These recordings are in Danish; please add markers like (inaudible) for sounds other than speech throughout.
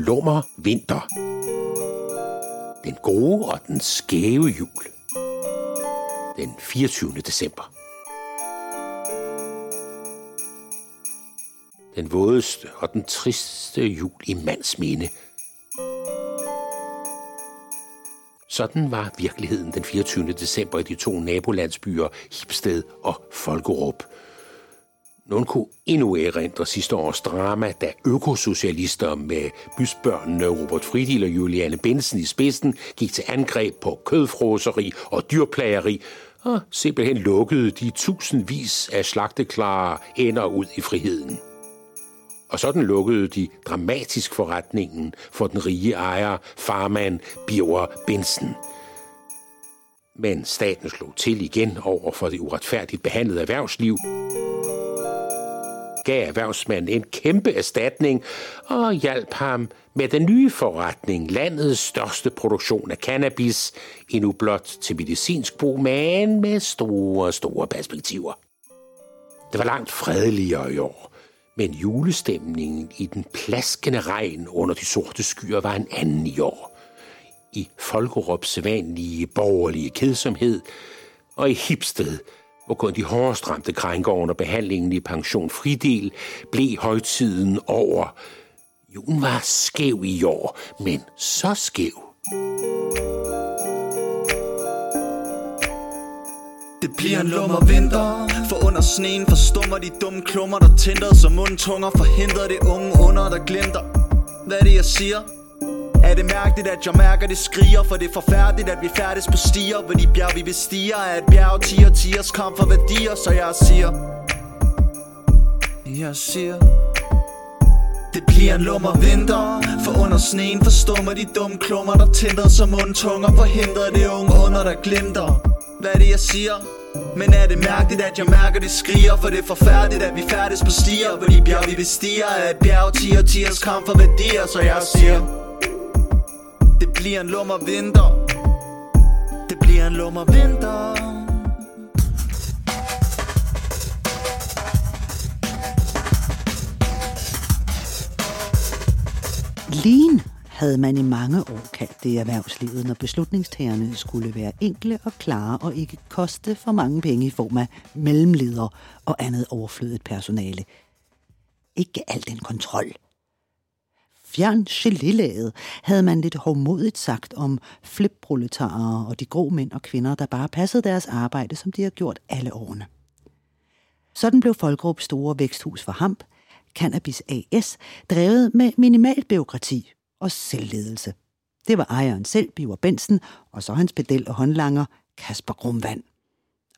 lummer vinter. Den gode og den skæve jul. Den 24. december. Den vådeste og den triste jul i mands minde. Sådan var virkeligheden den 24. december i de to nabolandsbyer Hipsted og Folkerup – nogen kunne endnu erindre sidste års drama, da økosocialister med bysbørnene Robert Fridil og Juliane Bensen i spidsen gik til angreb på kødfroseri og dyrplageri og simpelthen lukkede de tusindvis af slagteklare ender ud i friheden. Og sådan lukkede de dramatisk forretningen for den rige ejer, farmand Birger Bensen. Men staten slog til igen over for det uretfærdigt behandlede erhvervsliv – gav erhvervsmanden en kæmpe erstatning og hjalp ham med den nye forretning, landets største produktion af cannabis, endnu blot til medicinsk brug, men med store, store perspektiver. Det var langt fredeligere i år, men julestemningen i den plaskende regn under de sorte skyer var en anden i år. I Folkerups sædvanlige borgerlige kedsomhed, og i Hipsted – hvor kun de hårdest ramte krænker under behandlingen i pension fridel, blev højtiden over. Julen var skæv i år, men så skæv. Det bliver en lummer vinter For under sneen forstummer de dumme klummer Der tænder som mundtunger Forhindrer det unge under der glimter Hvad er det jeg siger? Er det mærkeligt, at jeg mærker det skriger? For det er forfærdeligt, at vi færdes på stier. Hvor de bjerg vi bestiger er et bjerg Tiger, tiers kamp for værdier. Så jeg siger Jeg siger det bliver en lummer vinter. For under sneen forstummer de dumme klummer Der tænder som mundtunger. Forhindrer det unge under der glimter. Hvad er det jeg siger? Men er det mærkeligt, at jeg mærker det skriger? For det er forfærdeligt, at vi færdes på stier. Hvor de bjerg vi bestiger er et bjerg Tiger, tiers kamp for værdier. Så jeg siger det bliver en lummer vinter. Det bliver en lummer vinter. Lean havde man i mange år kaldt det erhvervslivet, når beslutningstagerne skulle være enkle og klare og ikke koste for mange penge i form af mellemledere og andet overflødet personale. Ikke al den kontrol, Fjern gelillaget, havde man lidt hårdmodigt sagt om flipproletarer og de grå mænd og kvinder, der bare passede deres arbejde, som de har gjort alle årene. Sådan blev Folkerup store væksthus for Hamp, Cannabis AS, drevet med minimal byråkrati og selvledelse. Det var ejeren selv, Biver Bensen, og så hans pedel og håndlanger, Kasper Grumvand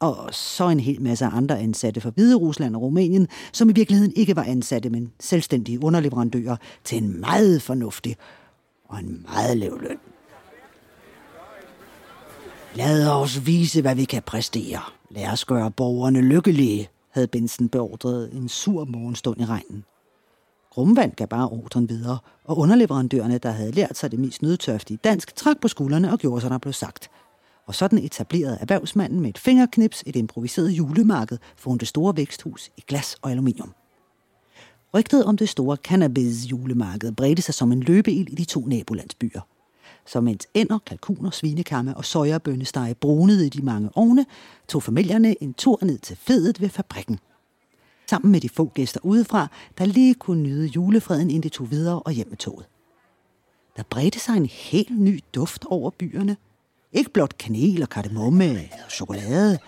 og så en hel masse andre ansatte fra Hvide Rusland og Rumænien, som i virkeligheden ikke var ansatte, men selvstændige underleverandører til en meget fornuftig og en meget lav løn. Lad os vise, hvad vi kan præstere. Lad os gøre borgerne lykkelige, havde Benson beordret en sur morgenstund i regnen. Grumvand gav bare ordren videre, og underleverandørerne, der havde lært sig det mest nødtørftige dansk, trak på skuldrene og gjorde, som der blev sagt – og sådan etablerede erhvervsmanden med et fingerknips et improviseret julemarked foran det store væksthus i glas og aluminium. Rygtet om det store cannabis julemarked bredte sig som en løbeild i de to nabolandsbyer. Så mens ender, kalkuner, svinekamme og sojabønnesteg brunede i de mange ovne, tog familierne en tur ned til fedet ved fabrikken. Sammen med de få gæster udefra, der lige kunne nyde julefreden, inden de tog videre og hjem med toget. Der bredte sig en helt ny duft over byerne – ikke blot kanel og kardemomme og chokolade.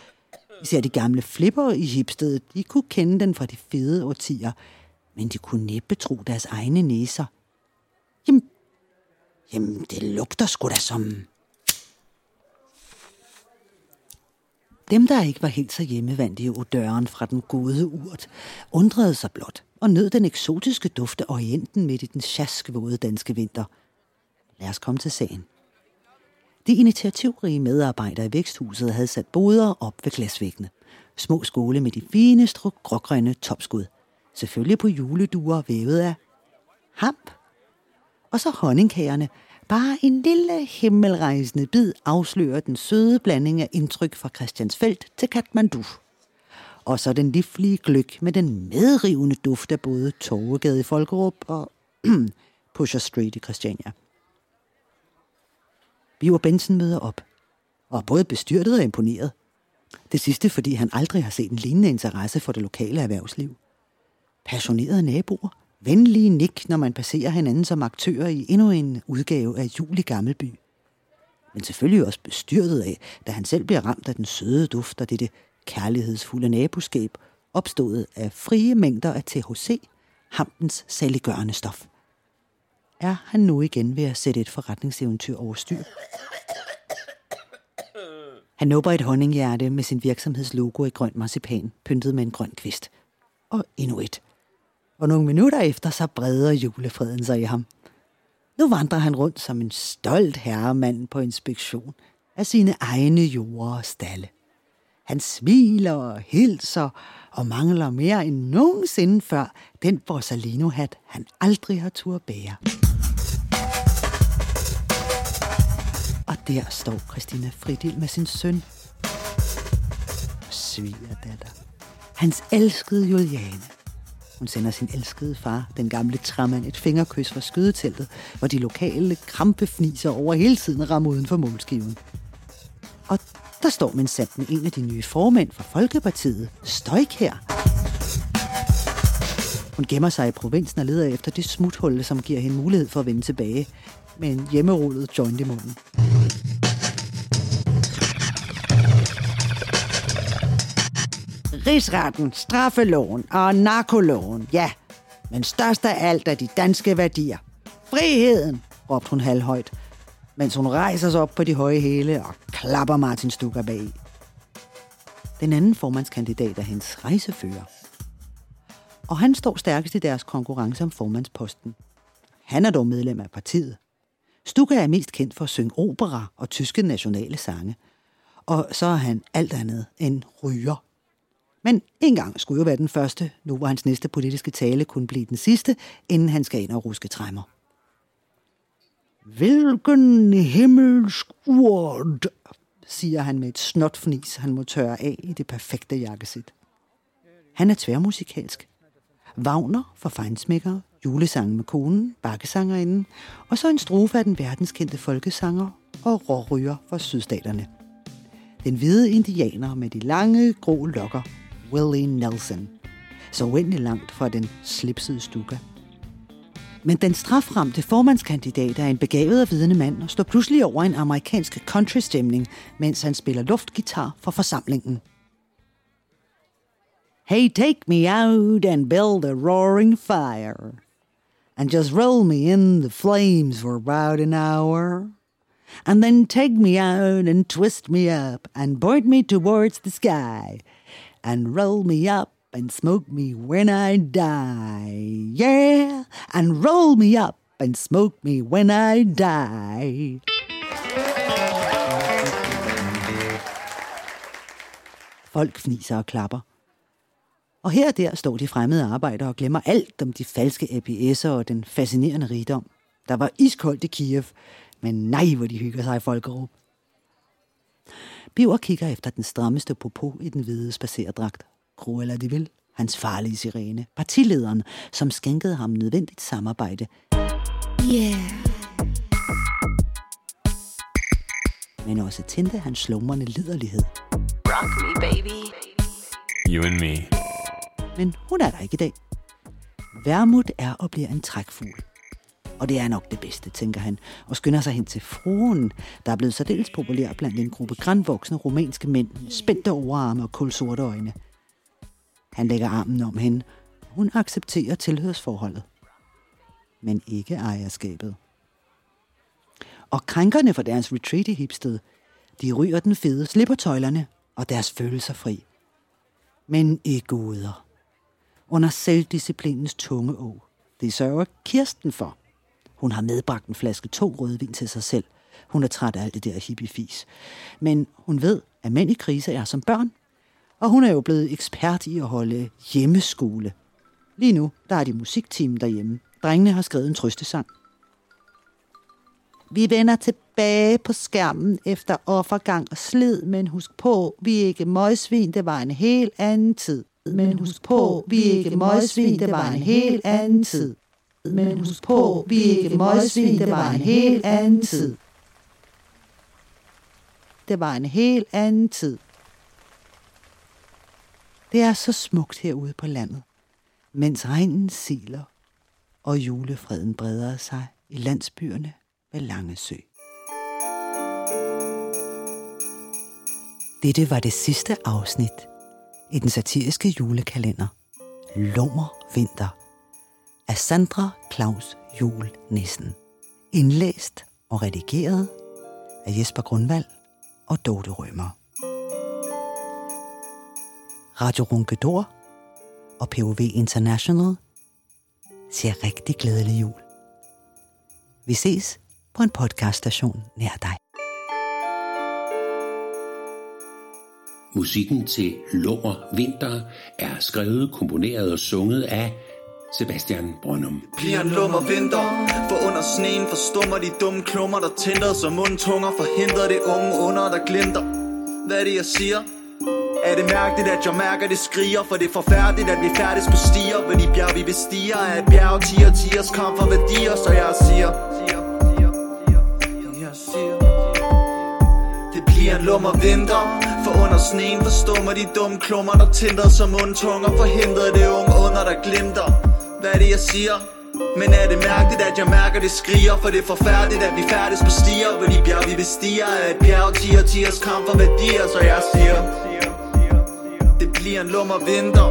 Især de gamle flipper i hipstedet, de kunne kende den fra de fede årtier, men de kunne næppe tro deres egne næser. Jamen, jamen det lugter sgu da som... Dem, der ikke var helt så hjemmevandte i døren fra den gode urt, undrede sig blot og nød den eksotiske duft af orienten midt i den sjaskvåde danske vinter. Lad os komme til sagen. De initiativrige medarbejdere i væksthuset havde sat boder op ved glasvæggene. Små skåle med de fineste grågrønne topskud. Selvfølgelig på juleduer vævet af hamp. Og så honningkagerne. Bare en lille himmelrejsende bid afslører den søde blanding af indtryk fra Christiansfeldt til Kathmandu. Og så den livlige gløk med den medrivende duft af både Torvegade i Folkerup og (clears throat) Pusher Street i Christiania. Biver Benson møder op, og er både bestyrtet og imponeret. Det sidste, fordi han aldrig har set en lignende interesse for det lokale erhvervsliv. Passionerede naboer, venlige nik, når man passerer hinanden som aktører i endnu en udgave af Jul i Gammelby. Men selvfølgelig også bestyrtet af, da han selv bliver ramt af den søde duft og dette kærlighedsfulde naboskab, opstået af frie mængder af THC, hampens saliggørende stof. Er han nu igen ved at sætte et forretningseventyr over styr? Han nubber et honninghjerte med sin virksomhedslogo i grøn marcipan, pyntet med en grøn kvist. Og endnu et. Og nogle minutter efter, så breder julefreden sig i ham. Nu vandrer han rundt som en stolt herremand på inspektion af sine egne jorder og stalle. Han smiler og hilser og mangler mere end nogensinde før den Borsalino-hat, han aldrig har tur bære. Der står Christina Fridil med sin søn. Svigerdatter. Hans elskede Juliane. Hun sender sin elskede far, den gamle træmand, et fingerkys fra skydeteltet, hvor de lokale krampefniser over hele tiden rammer uden for målskiven. Og der står man sandt med en af de nye formænd for Folkepartiet, Støjk her. Hun gemmer sig i provinsen og leder efter det smuthul, som giver hende mulighed for at vende tilbage med en hjemmerullet joint i munden. Rigsretten, straffeloven og narkoloven, ja. Men størst af alt er de danske værdier. Friheden, råbte hun halvhøjt, mens hun rejser sig op på de høje hæle og klapper Martin Stukker bag. Den anden formandskandidat er hendes rejsefører. Og han står stærkest i deres konkurrence om formandsposten. Han er dog medlem af partiet. Stukker er mest kendt for at synge opera og tyske nationale sange. Og så er han alt andet end ryger. Men engang skulle jo være den første, nu hvor hans næste politiske tale kunne blive den sidste, inden han skal ind og ruske træmmer. Hvilken himmelsk ord, siger han med et snotfnis, han må tørre af i det perfekte jakkesæt. Han er tværmusikalsk. Wagner for fejnsmækkere, julesange med konen, bakkesangerinden, og så en strofe af den verdenskendte folkesanger og råryger for sydstaterne. Den hvide indianer med de lange, grå lokker, Willie Nelson. Så uendelig langt fra den slipsede stuga. Men den straframte formandskandidat er en begavet og vidende mand og står pludselig over en amerikansk countrystemning, mens han spiller luftgitar for forsamlingen. Hey, take me out and build a roaring fire. And just roll me in the flames for about an hour. And then take me out and twist me up and point me towards the sky. And roll me up and smoke me when I die. Yeah, and roll me up and smoke me when I die. Folk fniser og klapper. Og her og der står de fremmede arbejdere og glemmer alt om de falske APS'er og den fascinerende rigdom. Der var iskoldt i Kiev, men nej, hvor de hygger sig i Folkerup. Biver kigger efter den strammeste popo i den hvide spacerdragt. Cruella de Vil, hans farlige sirene, partilederen, som skænkede ham nødvendigt samarbejde. Yeah. Men også tændte hans slumrende liderlighed. Rock me, baby. You and me. Men hun er der ikke i dag. Værmut er og bliver en trækfugl. Og det er nok det bedste, tænker han, og skynder sig hen til fruen, der er blevet særdeles populær blandt en gruppe grænvoksne romanske mænd spændte overarme og kulsorte øjne. Han lægger armen om hende. Hun accepterer tilhørsforholdet. Men ikke ejerskabet. Og krænkerne for deres retreat i Hipsted, de ryger den fede, slipper tøjlerne og deres følelser fri. Men i goder. Under selvdisciplinens tunge å. Det sørger Kirsten for. Hun har medbragt en flaske to rødvin til sig selv. Hun er træt af alt det der hippiefis. Men hun ved, at mænd i krise er som børn, og hun er jo blevet ekspert i at holde hjemmeskole. Lige nu, der er de musikteam derhjemme. Drengene har skrevet en trøstesang. Vi vender tilbage på skærmen efter offergang og slid, men husk på, vi er ikke møgsvin, det var en helt anden tid. Men husk på, vi er ikke møgsvin, det var en helt anden tid. Men husk på, vi er ikke møgsvin, det var en helt anden tid. Det var en helt anden tid. Det er så smukt herude på landet, mens regnen siler og julefreden breder sig i landsbyerne ved Langesø. Dette var det sidste afsnit i den satiriske julekalender Lummer Vinter af Sandra Claus Jul Nissen. Indlæst og redigeret af Jesper Grundvald og Dorte Rømer. Radio Runkedor og POV International siger rigtig glædelig jul. Vi ses på en podcaststation nær dig. Musikken til Lummer Vinter er skrevet, komponeret og sunget af Sebastian Brønum. Bliver en lummer vinter For under sneen forstummer de dumme klummer Der tænder som mundtunger Forhindrer det unge under der glimter Hvad er det jeg siger? Er det mærkeligt at jeg mærker det skriger? For det er forfærdeligt at vi færdes på stier Ved de bjerg vi bestiger. Er et bjerg tiger tigers kamp for værdier Så jeg siger. Jeg siger. Det bliver en lummer vinter For under sneen forstummer de dumme klummer Der tænder som mundtunger Forhindrer det unge under der glimter hvad er det jeg siger? Men er det mærkeligt at jeg mærker det skriger? For det er forfærdeligt at vi færdes på stier. Ved de bjerg vi bestiger Er et bjerg. Tiger tiers kamp for værdier Så jeg siger. Det bliver en lummer vinter.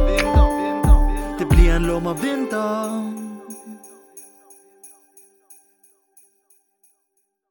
Det bliver en lummer vinter.